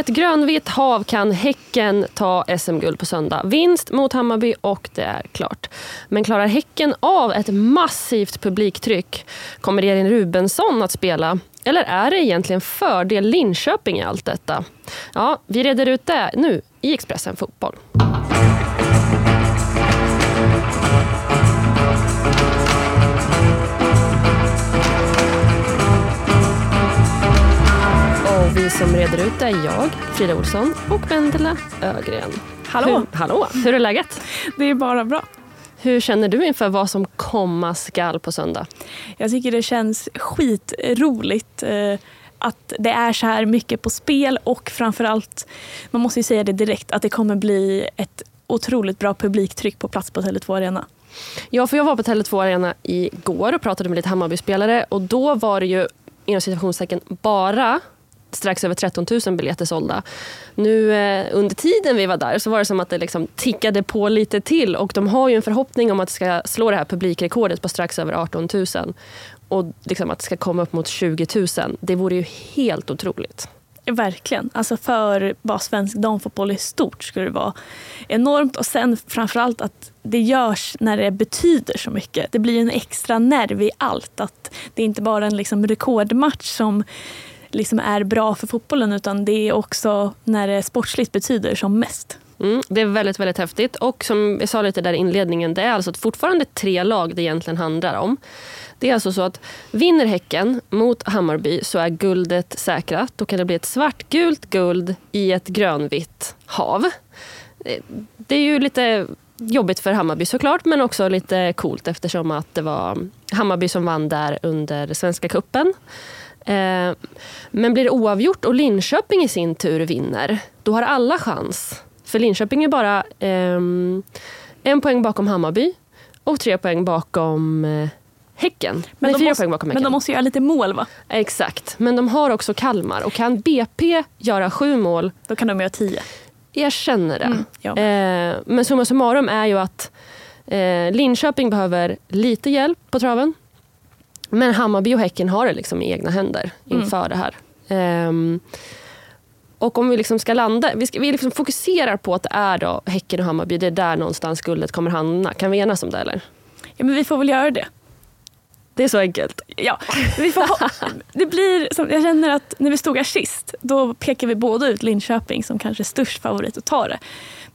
ett grönvitt hav kan Häcken ta SM-guld på söndag. Vinst mot Hammarby och det är klart. Men klarar Häcken av ett massivt publiktryck? Kommer Elin Rubensson att spela? Eller är det egentligen fördel Linköping i allt detta? Ja, vi reder ut det nu i Expressen Fotboll. Vi som reder ut det är jag, Frida Olsson och Vendela Ögren. Hallå! Hur, hallå! Hur är läget? Det är bara bra. Hur känner du inför vad som komma skall på söndag? Jag tycker det känns skitroligt eh, att det är så här mycket på spel och framförallt, man måste ju säga det direkt, att det kommer bli ett otroligt bra publiktryck på plats på Tele2 Arena. Ja, för jag var på Tele2 Arena igår och pratade med lite Hammarby-spelare och då var det ju inom situationstecken bara strax över 13 000 biljetter sålda. Nu eh, under tiden vi var där så var det som att det liksom tickade på lite till och de har ju en förhoppning om att det ska slå det här publikrekordet på strax över 18 000 och liksom att det ska komma upp mot 20 000. Det vore ju helt otroligt. Verkligen. Alltså för bara svensk damfotboll i stort skulle det vara enormt. Och sen framförallt att det görs när det betyder så mycket. Det blir en extra nerv i allt. Att det är inte bara en liksom rekordmatch som liksom är bra för fotbollen utan det är också när det sportsligt betyder som mest. Mm, det är väldigt, väldigt häftigt. Och som jag sa lite där i inledningen, det är alltså fortfarande tre lag det egentligen handlar om. Det är alltså så att vinner Häcken mot Hammarby så är guldet säkrat. Då kan det bli ett svartgult guld i ett grönvitt hav. Eh, det är ju lite jobbigt för Hammarby såklart, men också lite coolt eftersom att det var Hammarby som vann där under Svenska kuppen. Eh, men blir det oavgjort och Linköping i sin tur vinner, då har alla chans. För Linköping är bara eh, en poäng bakom Hammarby och tre poäng bakom eh, Häcken. Men, Nej, fyra måste, bakom Häcken. Men de måste göra lite mål va? Exakt. Men de har också Kalmar. Och kan BP göra sju mål... Då kan de göra tio. Jag känner det. Mm, ja. eh, men summa summarum är ju att eh, Linköping behöver lite hjälp på traven. Men Hammarby och Häcken har det liksom i egna händer inför mm. det här. Um, och om vi liksom ska landa, vi, ska, vi liksom fokuserar på att det är då Häcken och Hammarby, det är där någonstans guldet kommer hamna. Kan vi enas om det eller? Ja men vi får väl göra det. Det är så enkelt. Ja, vi får det blir jag känner att när vi stod här sist, då pekar vi båda ut Linköping som kanske störst favorit att ta det.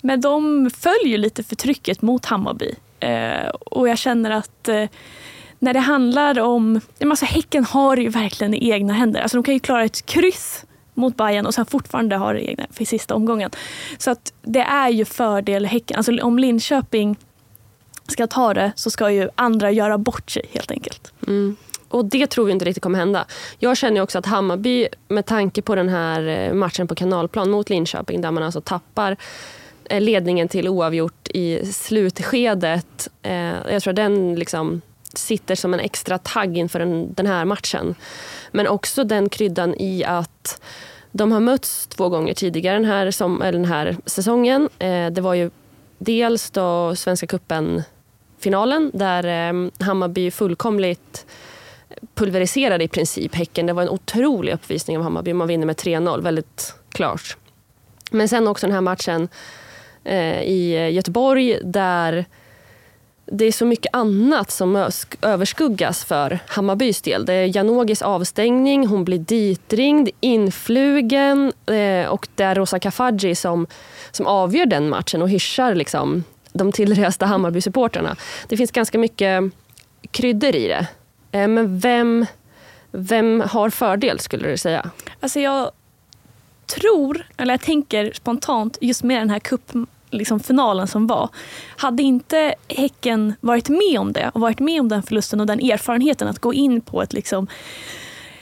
Men de följer lite förtrycket mot Hammarby. Eh, och jag känner att eh, när det handlar om... Alltså häcken har ju verkligen i egna händer. Alltså de kan ju klara ett kryss mot Bayern och sen fortfarande ha det egna för sista omgången. Så att det är ju fördel Häcken. Alltså om Linköping ska ta det så ska ju andra göra bort sig helt enkelt. Mm. Och det tror vi inte riktigt kommer hända. Jag känner också att Hammarby, med tanke på den här eh, matchen på kanalplan mot Linköping, där man alltså tappar eh, ledningen till oavgjort i slutskedet. Eh, jag tror att den liksom sitter som en extra tagg inför den, den här matchen. Men också den kryddan i att de har mötts två gånger tidigare den här, som, eller den här säsongen. Eh, det var ju dels då Svenska cupen finalen där eh, Hammarby fullkomligt pulveriserade i princip Häcken. Det var en otrolig uppvisning av Hammarby. Man vinner med 3-0, väldigt klart. Men sen också den här matchen eh, i Göteborg där det är så mycket annat som överskuggas för Hammarbys del. Det är Janogis avstängning, hon blir ditringd, influgen eh, och det är Rosa Kafaji som, som avgör den matchen och hyschar liksom, de tillresta Hammarby-supporterna. Det finns ganska mycket kryddor i det. Eh, men vem, vem har fördel skulle du säga? Alltså jag tror, eller jag tänker spontant just med den här cup liksom finalen som var. Hade inte Häcken varit med om det och varit med om den förlusten och den erfarenheten att gå in på ett, liksom,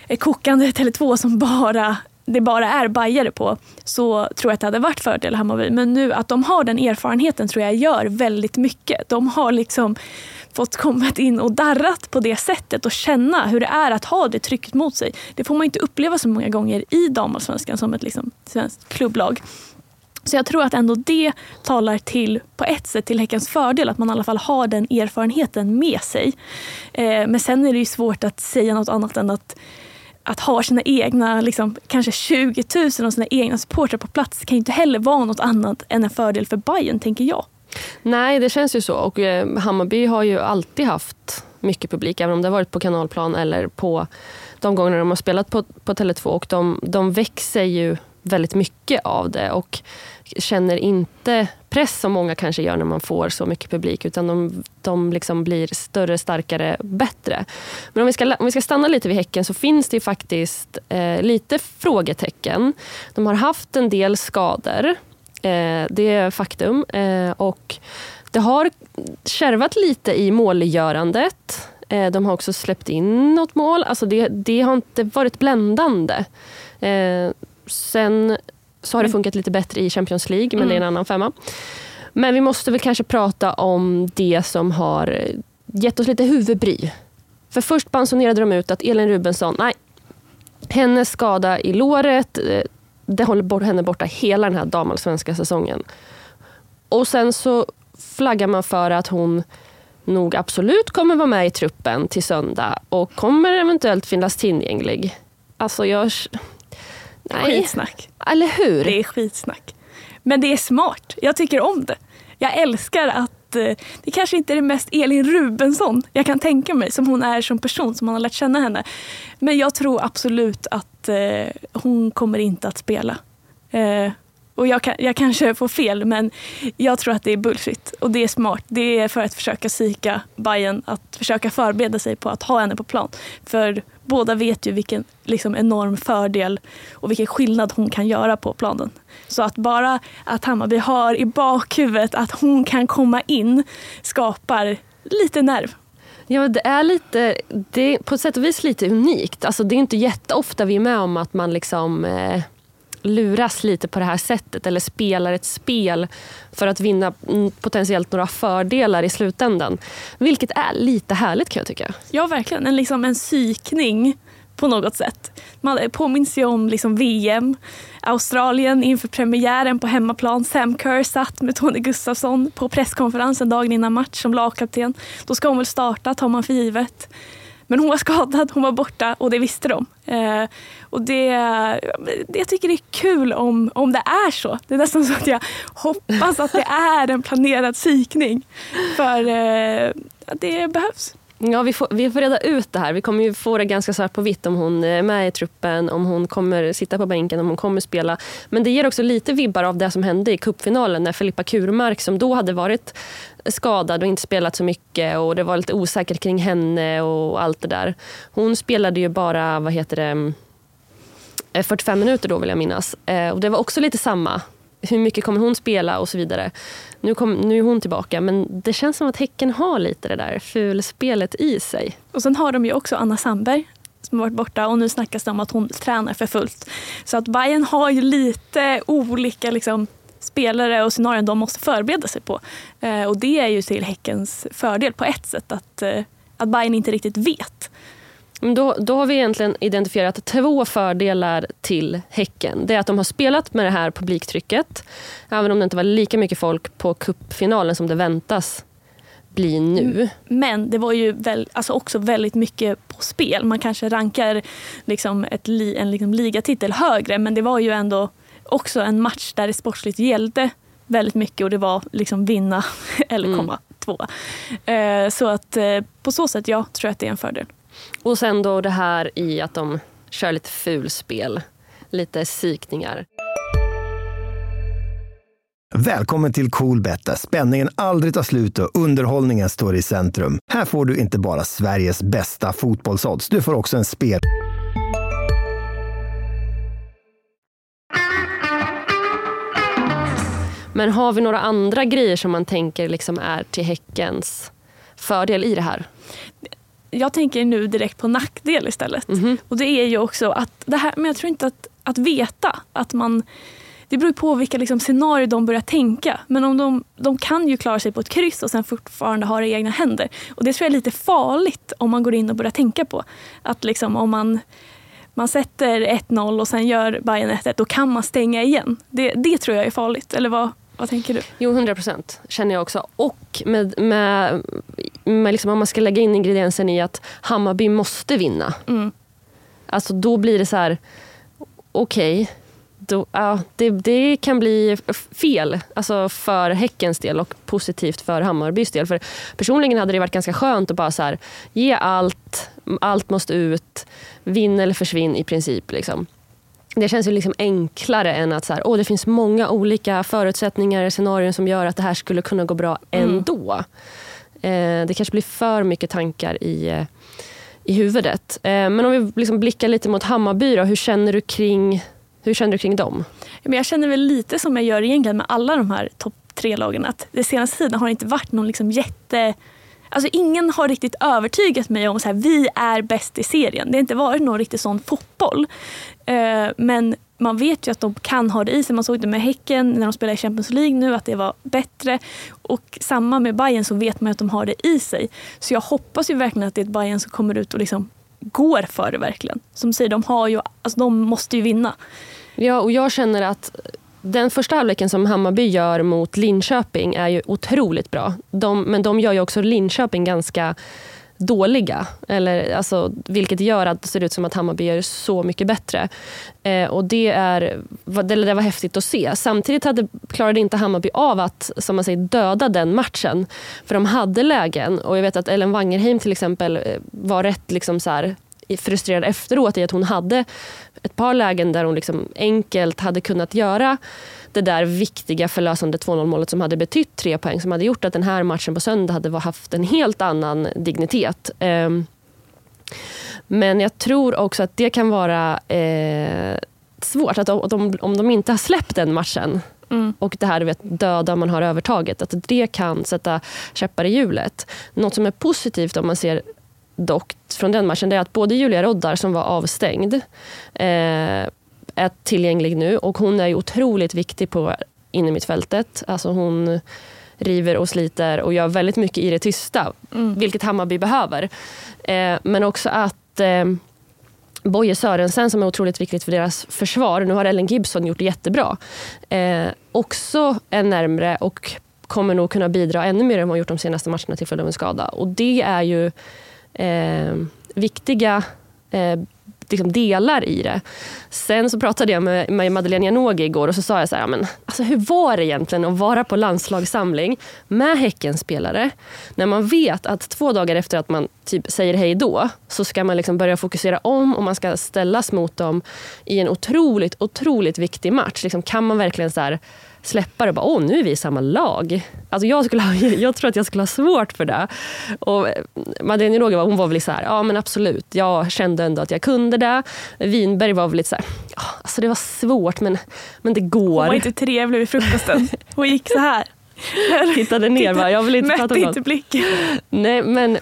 ett kokande Tele2 som bara det bara är bajare på så tror jag att det hade varit fördel Hammarby. Men nu att de har den erfarenheten tror jag gör väldigt mycket. De har liksom fått komma in och darrat på det sättet och känna hur det är att ha det trycket mot sig. Det får man inte uppleva så många gånger i damallsvenskan som ett liksom svenskt klubblag. Så jag tror att ändå det talar till, på ett sätt till Häckens fördel, att man i alla fall har den erfarenheten med sig. Eh, men sen är det ju svårt att säga något annat än att att ha sina egna, liksom, kanske 20 000 av sina egna supportrar på plats kan ju inte heller vara något annat än en fördel för Bayern tänker jag. Nej, det känns ju så. Och eh, Hammarby har ju alltid haft mycket publik, även om det har varit på kanalplan eller på de gånger de har spelat på, på Tele2. Och de, de växer ju väldigt mycket av det och känner inte press som många kanske gör när man får så mycket publik utan de, de liksom blir större, starkare, bättre. Men om vi, ska, om vi ska stanna lite vid Häcken så finns det faktiskt eh, lite frågetecken. De har haft en del skador. Eh, det är faktum. Eh, och det har kärvat lite i målgörandet. Eh, de har också släppt in något mål. Alltså det, det har inte varit bländande. Eh, Sen så har det funkat lite bättre i Champions League, men mm. det är en mm. annan femma. Men vi måste väl kanske prata om det som har gett oss lite huvudbry. För först bansonerade de ut att Elin Rubensson, nej, hennes skada i låret, eh, det håller bort, henne borta hela den här damallsvenska säsongen. Och sen så flaggar man för att hon nog absolut kommer vara med i truppen till söndag och kommer eventuellt finnas tillgänglig. Alltså jag... Nej. Skitsnack. Eller hur? Det är skitsnack. Men det är smart. Jag tycker om det. Jag älskar att eh, det kanske inte är det mest Elin Rubensson jag kan tänka mig som hon är som person, som man har lärt känna henne. Men jag tror absolut att eh, hon kommer inte att spela. Eh, och jag, kan, jag kanske får fel, men jag tror att det är bullshit. Och det är smart. Det är för att försöka sika Bayern att försöka förbereda sig på att ha henne på plan. För båda vet ju vilken liksom, enorm fördel och vilken skillnad hon kan göra på planen. Så att bara att Hammarby har i bakhuvudet att hon kan komma in skapar lite nerv. Ja, det är lite, det är på sätt och vis lite unikt. Alltså, det är inte jätteofta vi är med om att man liksom eh luras lite på det här sättet eller spelar ett spel för att vinna potentiellt några fördelar i slutändan. Vilket är lite härligt kan jag tycka. Ja, verkligen. En, liksom en psykning på något sätt. Man påminns ju om liksom VM, Australien inför premiären på hemmaplan. Sam Kerr satt med Tony Gustafsson på presskonferensen dagen innan match som lagkapten. Då ska hon väl starta, tar man för givet. Men hon var skadad, hon var borta och det visste de. Eh, och det, det, jag tycker det är kul om, om det är så. Det är nästan så att jag hoppas att det är en planerad psykning. För eh, det behövs. Ja, vi får, vi får reda ut det här. Vi kommer ju få det ganska svart på vitt om hon är med i truppen, om hon kommer sitta på bänken, om hon kommer spela. Men det ger också lite vibbar av det som hände i cupfinalen när Filippa Kurmark, som då hade varit skadad och inte spelat så mycket och det var lite osäkert kring henne och allt det där. Hon spelade ju bara, vad heter det, eh, 45 minuter då vill jag minnas. Eh, och det var också lite samma. Hur mycket kommer hon spela och så vidare. Nu, kom, nu är hon tillbaka, men det känns som att Häcken har lite det där fulspelet i sig. Och sen har de ju också Anna Sandberg som har varit borta och nu snackas det om att hon tränar för fullt. Så att Bayern har ju lite olika liksom, spelare och scenarion de måste förbereda sig på. Eh, och det är ju till Häckens fördel på ett sätt att, eh, att Bayern inte riktigt vet. Då, då har vi egentligen identifierat två fördelar till Häcken. Det är att de har spelat med det här publiktrycket. Även om det inte var lika mycket folk på kuppfinalen som det väntas bli nu. Mm. Men det var ju väl, alltså också väldigt mycket på spel. Man kanske rankar liksom ett, en liksom ligatitel högre men det var ju ändå också en match där det sportsligt gällde väldigt mycket och det var liksom vinna eller mm. komma mm. tvåa. Eh, så att eh, på så sätt, ja, tror jag att det är en fördel. Och sen då det här i att de kör lite fulspel, lite psykningar. Välkommen till Coolbet där spänningen aldrig tar slut och underhållningen står i centrum. Här får du inte bara Sveriges bästa fotbollsodds, du får också en spel... Men har vi några andra grejer som man tänker liksom är till Häckens fördel i det här? Jag tänker nu direkt på nackdel istället. Mm. Och det är ju också att det här, men jag tror inte att, att veta att man det beror på vilka liksom, scenarier de börjar tänka. Men om de, de kan ju klara sig på ett kryss och sen fortfarande ha det i egna händer. Och det tror jag är lite farligt om man går in och börjar tänka på. Att liksom, om man, man sätter 1-0 och sen gör Bayern 1-1, då kan man stänga igen. Det, det tror jag är farligt. Eller vad, vad tänker du? Jo, 100 procent känner jag också. Och med, med, med liksom, om man ska lägga in ingrediensen i att Hammarby måste vinna. Mm. Alltså då blir det så här, okej, okay, då, ja, det, det, kan bli fel alltså för Häckens del och positivt för Hammarbys del. För personligen hade det varit ganska skönt att bara så här, ge allt, allt måste ut, vinn eller försvinn i princip. Liksom. Det känns ju liksom enklare än att så här, oh, det finns många olika förutsättningar, scenarier som gör att det här skulle kunna gå bra mm. ändå. Eh, det kanske blir för mycket tankar i, eh, i huvudet. Eh, men om vi liksom blickar lite mot Hammarby, då, hur känner du kring hur känner du kring dem? Jag känner väl lite som jag gör egentligen med alla de här topp tre-lagen. Att det senaste tiden har det inte varit någon liksom jätte... Alltså ingen har riktigt övertygat mig om att vi är bäst i serien. Det har inte varit någon riktig sån fotboll. Eh, men man vet ju att de kan ha det i sig. Man såg det med Häcken när de spelade i Champions League nu, att det var bättre. Och samma med Bayern så vet man att de har det i sig. Så jag hoppas ju verkligen att det är ett Bayern som kommer ut och liksom går för det verkligen. Som säger, de, har ju, alltså de måste ju vinna. Ja, och jag känner att den första halvleken som Hammarby gör mot Linköping är ju otroligt bra. De, men de gör ju också Linköping ganska dåliga. Eller, alltså, vilket gör att det ser ut som att Hammarby gör så mycket bättre. Eh, och det, är, det, det var häftigt att se. Samtidigt hade, klarade inte Hammarby av att som man säger, döda den matchen. För de hade lägen. Och jag vet att Ellen Wangerheim till exempel eh, var rätt liksom så här, frustrerad efteråt i att hon hade ett par lägen där hon liksom enkelt hade kunnat göra det där viktiga förlösande 2-0 målet som hade betytt tre poäng som hade gjort att den här matchen på söndag hade haft en helt annan dignitet. Ehm, men jag tror också att det kan vara eh, svårt. Att om, om de inte har släppt den matchen Mm. Och det här vet, döda man har övertaget. Att det kan sätta käppar i hjulet. Något som är positivt om man ser dock från den matchen det är att både Julia Roddar som var avstängd eh, är tillgänglig nu och hon är otroligt viktig på innermittfältet. Alltså hon river och sliter och gör väldigt mycket i det tysta, mm. vilket Hammarby behöver. Eh, men också att eh, Boje Sörensen som är otroligt viktigt för deras försvar, nu har Ellen Gibson gjort det jättebra, eh, också är närmre och kommer nog kunna bidra ännu mer än vad hon gjort de senaste matcherna till följd av en skada. Och det är ju eh, viktiga eh, liksom delar i det. Sen så pratade jag med, med Madeleine Janogy igår och så sa jag så här, men, alltså, hur var det egentligen att vara på landslagssamling med Häckenspelare när man vet att två dagar efter att man typ säger hej då så ska man liksom börja fokusera om och man ska ställas mot dem i en otroligt, otroligt viktig match. Liksom, kan man verkligen så här, släppa det bara, åh nu är vi i samma lag. Alltså jag, skulle ha, jag tror att jag skulle ha svårt för det. Och Madeleine Roger hon var väl så här, ja men absolut, jag kände ändå att jag kunde det. Winberg var väl lite så här, alltså det var svårt men, men det går. Hon var inte trevlig vid frukosten. Hon gick så här. Tittade ner bara, jag vill inte prata om inte blicken. Nej men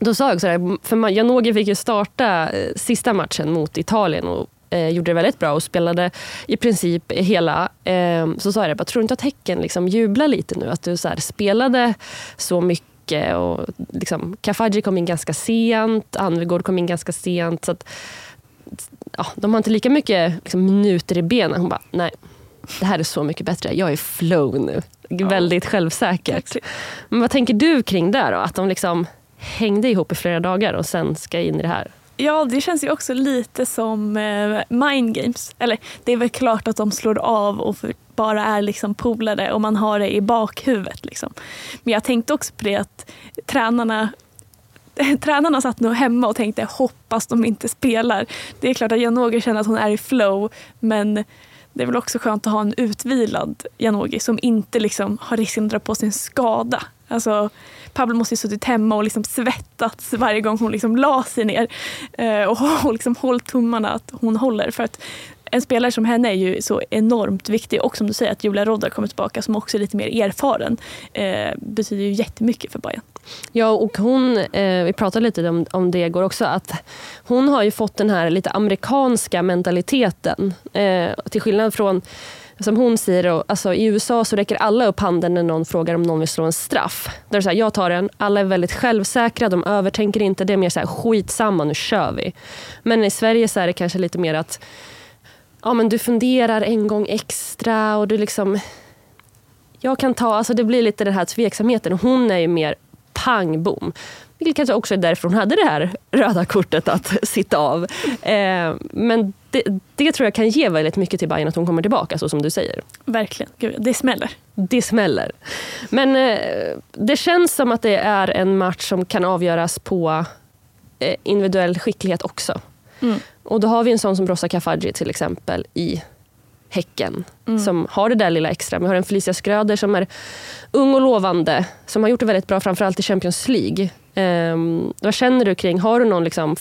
då sa jag också det, för Janogy fick ju starta eh, sista matchen mot Italien och eh, gjorde det väldigt bra och spelade i princip hela. Eh, så sa jag det, tror du inte att Häcken liksom jublar lite nu? Att du så här, spelade så mycket och liksom, Kafaji kom in ganska sent, Anvegård kom in ganska sent. Så att, ja, de har inte lika mycket liksom, minuter i benen. Hon bara, nej, det här är så mycket bättre. Jag är flow nu. Ja. Väldigt självsäkert. Men vad tänker du kring det då? Att de liksom hängde ihop i flera dagar och sen ska in i det här? Ja, det känns ju också lite som eh, mind games. Eller det är väl klart att de slår av och bara är liksom polare och man har det i bakhuvudet. Liksom. Men jag tänkte också på det att tränarna Tränarna satt nog hemma och tänkte hoppas de inte spelar. Det är klart att Janogy känner att hon är i flow men det är väl också skönt att ha en utvilad Janogy som inte liksom har risken att dra på sig en skada. Alltså, Pablo måste ju suttit hemma och liksom svettats varje gång hon liksom la sig ner eh, och, liksom hållit tummarna att hon håller. För att en spelare som henne är ju så enormt viktig och som du säger att Julia Roddar kommer tillbaka som också är lite mer erfaren eh, betyder ju jättemycket för Bayern. Ja, och hon, eh, vi pratade lite om, om det igår också, att hon har ju fått den här lite amerikanska mentaliteten. Eh, till skillnad från som hon säger, alltså, i USA så räcker alla upp handen när någon frågar om någon vill slå en straff. Där så här, jag tar den, alla är väldigt självsäkra, de övertänker inte. Det är mer så här, skitsamma, nu kör vi. Men i Sverige så är det kanske lite mer att ja, men du funderar en gång extra och du liksom... Jag kan ta, alltså det blir lite den här tveksamheten. Hon är ju mer pang bom. Vilket kanske också är därför hon hade det här röda kortet att sitta av. Eh, men det, det, tror jag kan ge väldigt mycket till Bayern att hon kommer tillbaka, så som du säger. Verkligen. Gud, det smäller. Det smäller. Men eh, det känns som att det är en match som kan avgöras på eh, individuell skicklighet också. Mm. Och då har vi en sån som Brossa Kafaji till exempel i Häcken mm. som har det där lilla extra. Vi har en Felicia Skröder som är ung och lovande, som har gjort det väldigt bra framförallt i Champions League. Um, vad känner du kring, har du någon liksom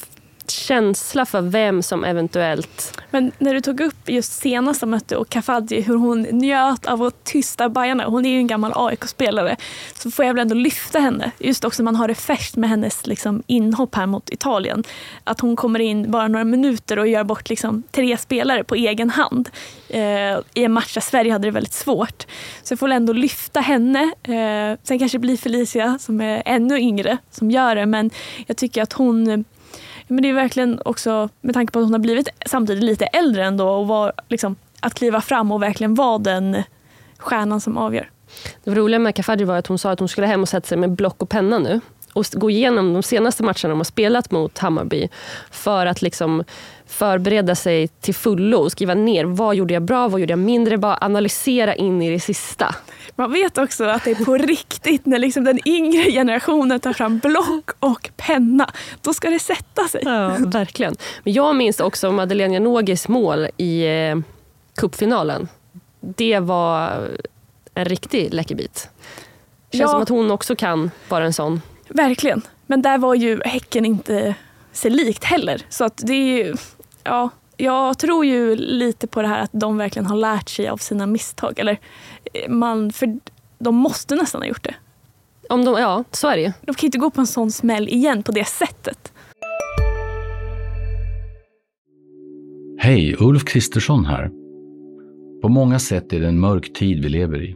känsla för vem som eventuellt... Men när du tog upp just senaste mötet och Kafadji, hur hon njöt av att tysta Bajarna. Hon är ju en gammal AIK-spelare. Så får jag väl ändå lyfta henne. Just också man har det färskt med hennes liksom, inhopp här mot Italien. Att hon kommer in bara några minuter och gör bort liksom, tre spelare på egen hand. Eh, I en match där Sverige hade det väldigt svårt. Så jag får väl ändå lyfta henne. Eh, sen kanske det blir Felicia som är ännu yngre som gör det. Men jag tycker att hon men det är verkligen också med tanke på att hon har blivit samtidigt lite äldre ändå och var, liksom, att kliva fram och verkligen vara den stjärnan som avgör. Det roliga med Kafaji var att hon sa att hon skulle hem och sätta sig med block och penna nu och gå igenom de senaste matcherna de har spelat mot Hammarby för att liksom förbereda sig till fullo och skriva ner vad gjorde jag bra, vad gjorde jag mindre bra, analysera in i det sista. Man vet också att det är på riktigt när liksom den yngre generationen tar fram block och penna. Då ska det sätta sig. Ja, verkligen. Men jag minns också Madeleine Janogis mål i eh, cupfinalen. Det var en riktig läckerbit. Känns ja. som att hon också kan vara en sån. Verkligen. Men där var ju Häcken inte sig likt heller. Så att det är ju, ja, jag tror ju lite på det här att de verkligen har lärt sig av sina misstag. Eller eh, man, för de måste nästan ha gjort det. Om de, ja, så är det ju. De kan inte gå på en sån smäll igen på det sättet. Hej, Ulf Kristersson här. På många sätt är det en mörk tid vi lever i.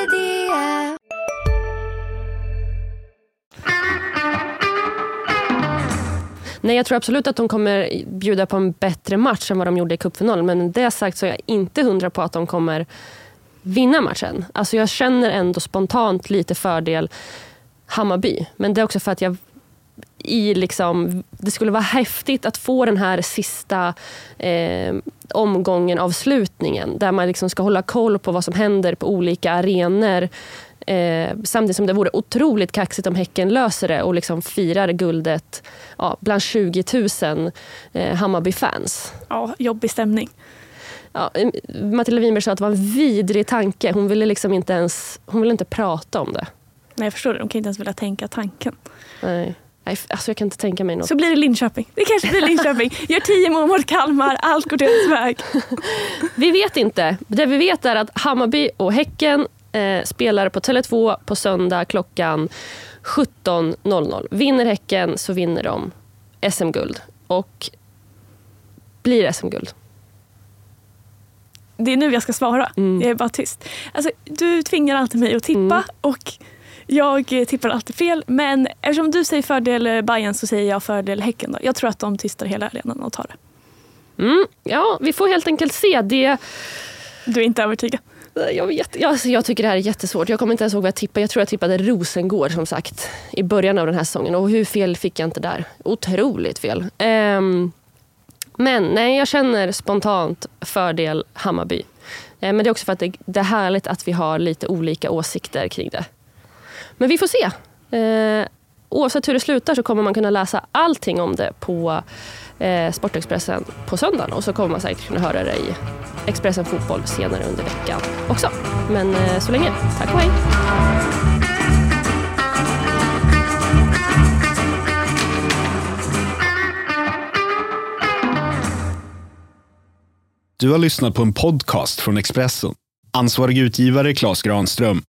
Nej, jag tror absolut att de kommer bjuda på en bättre match än vad de gjorde i cupfinalen. Men med det sagt så är jag inte hundra på att de kommer vinna matchen. Alltså jag känner ändå spontant lite fördel Hammarby. Men det är också för att jag i liksom, det skulle vara häftigt att få den här sista eh, omgången av slutningen där man liksom ska hålla koll på vad som händer på olika arenor. Eh, samtidigt som det vore otroligt kaxigt om Häcken löser det och liksom firar guldet ja, bland 20 000 eh, Hammarby-fans. Ja, jobbig stämning. Ja, Matilda Winberg sa att det var en vidrig tanke. Hon ville liksom inte ens hon ville inte prata om det. Nej, jag förstår det. De kan inte ens vilja tänka tanken. Nej. Nej, alltså jag kan inte tänka mig något. Så blir det Linköping. Det kanske blir Linköping. Gör tio mål mot Kalmar, allt går deras väg. vi vet inte. Det vi vet är att Hammarby och Häcken eh, spelar på Tele2 på söndag klockan 17.00. Vinner Häcken så vinner de SM-guld. Och blir SM-guld. Det är nu jag ska svara. Mm. Jag är bara tyst. Alltså, du tvingar alltid mig att tippa mm. och jag tippar alltid fel. Men eftersom du säger fördel Bayern så säger jag fördel Häcken. Då. Jag tror att de tystar hela arenan och tar det. Mm, ja, vi får helt enkelt se. Det... Du är inte övertygad? Jag, vet, jag, alltså, jag tycker det här är jättesvårt. Jag kommer inte ens ihåg vad jag tippade. Jag tror jag tippade Rosengård som sagt i början av den här säsongen. Och hur fel fick jag inte där? Otroligt fel. Um, men nej, jag känner spontant fördel Hammarby. Uh, men det är också för att det, det, är härligt att vi har lite olika åsikter kring det. Men vi får se. Eh, oavsett hur det slutar så kommer man kunna läsa allting om det på eh, Sportexpressen på söndagen. Och så kommer man säkert kunna höra det i Expressen Fotboll senare under veckan också. Men eh, så länge, tack och hej! Du har lyssnat på en podcast från Expressen. Ansvarig utgivare Klas Granström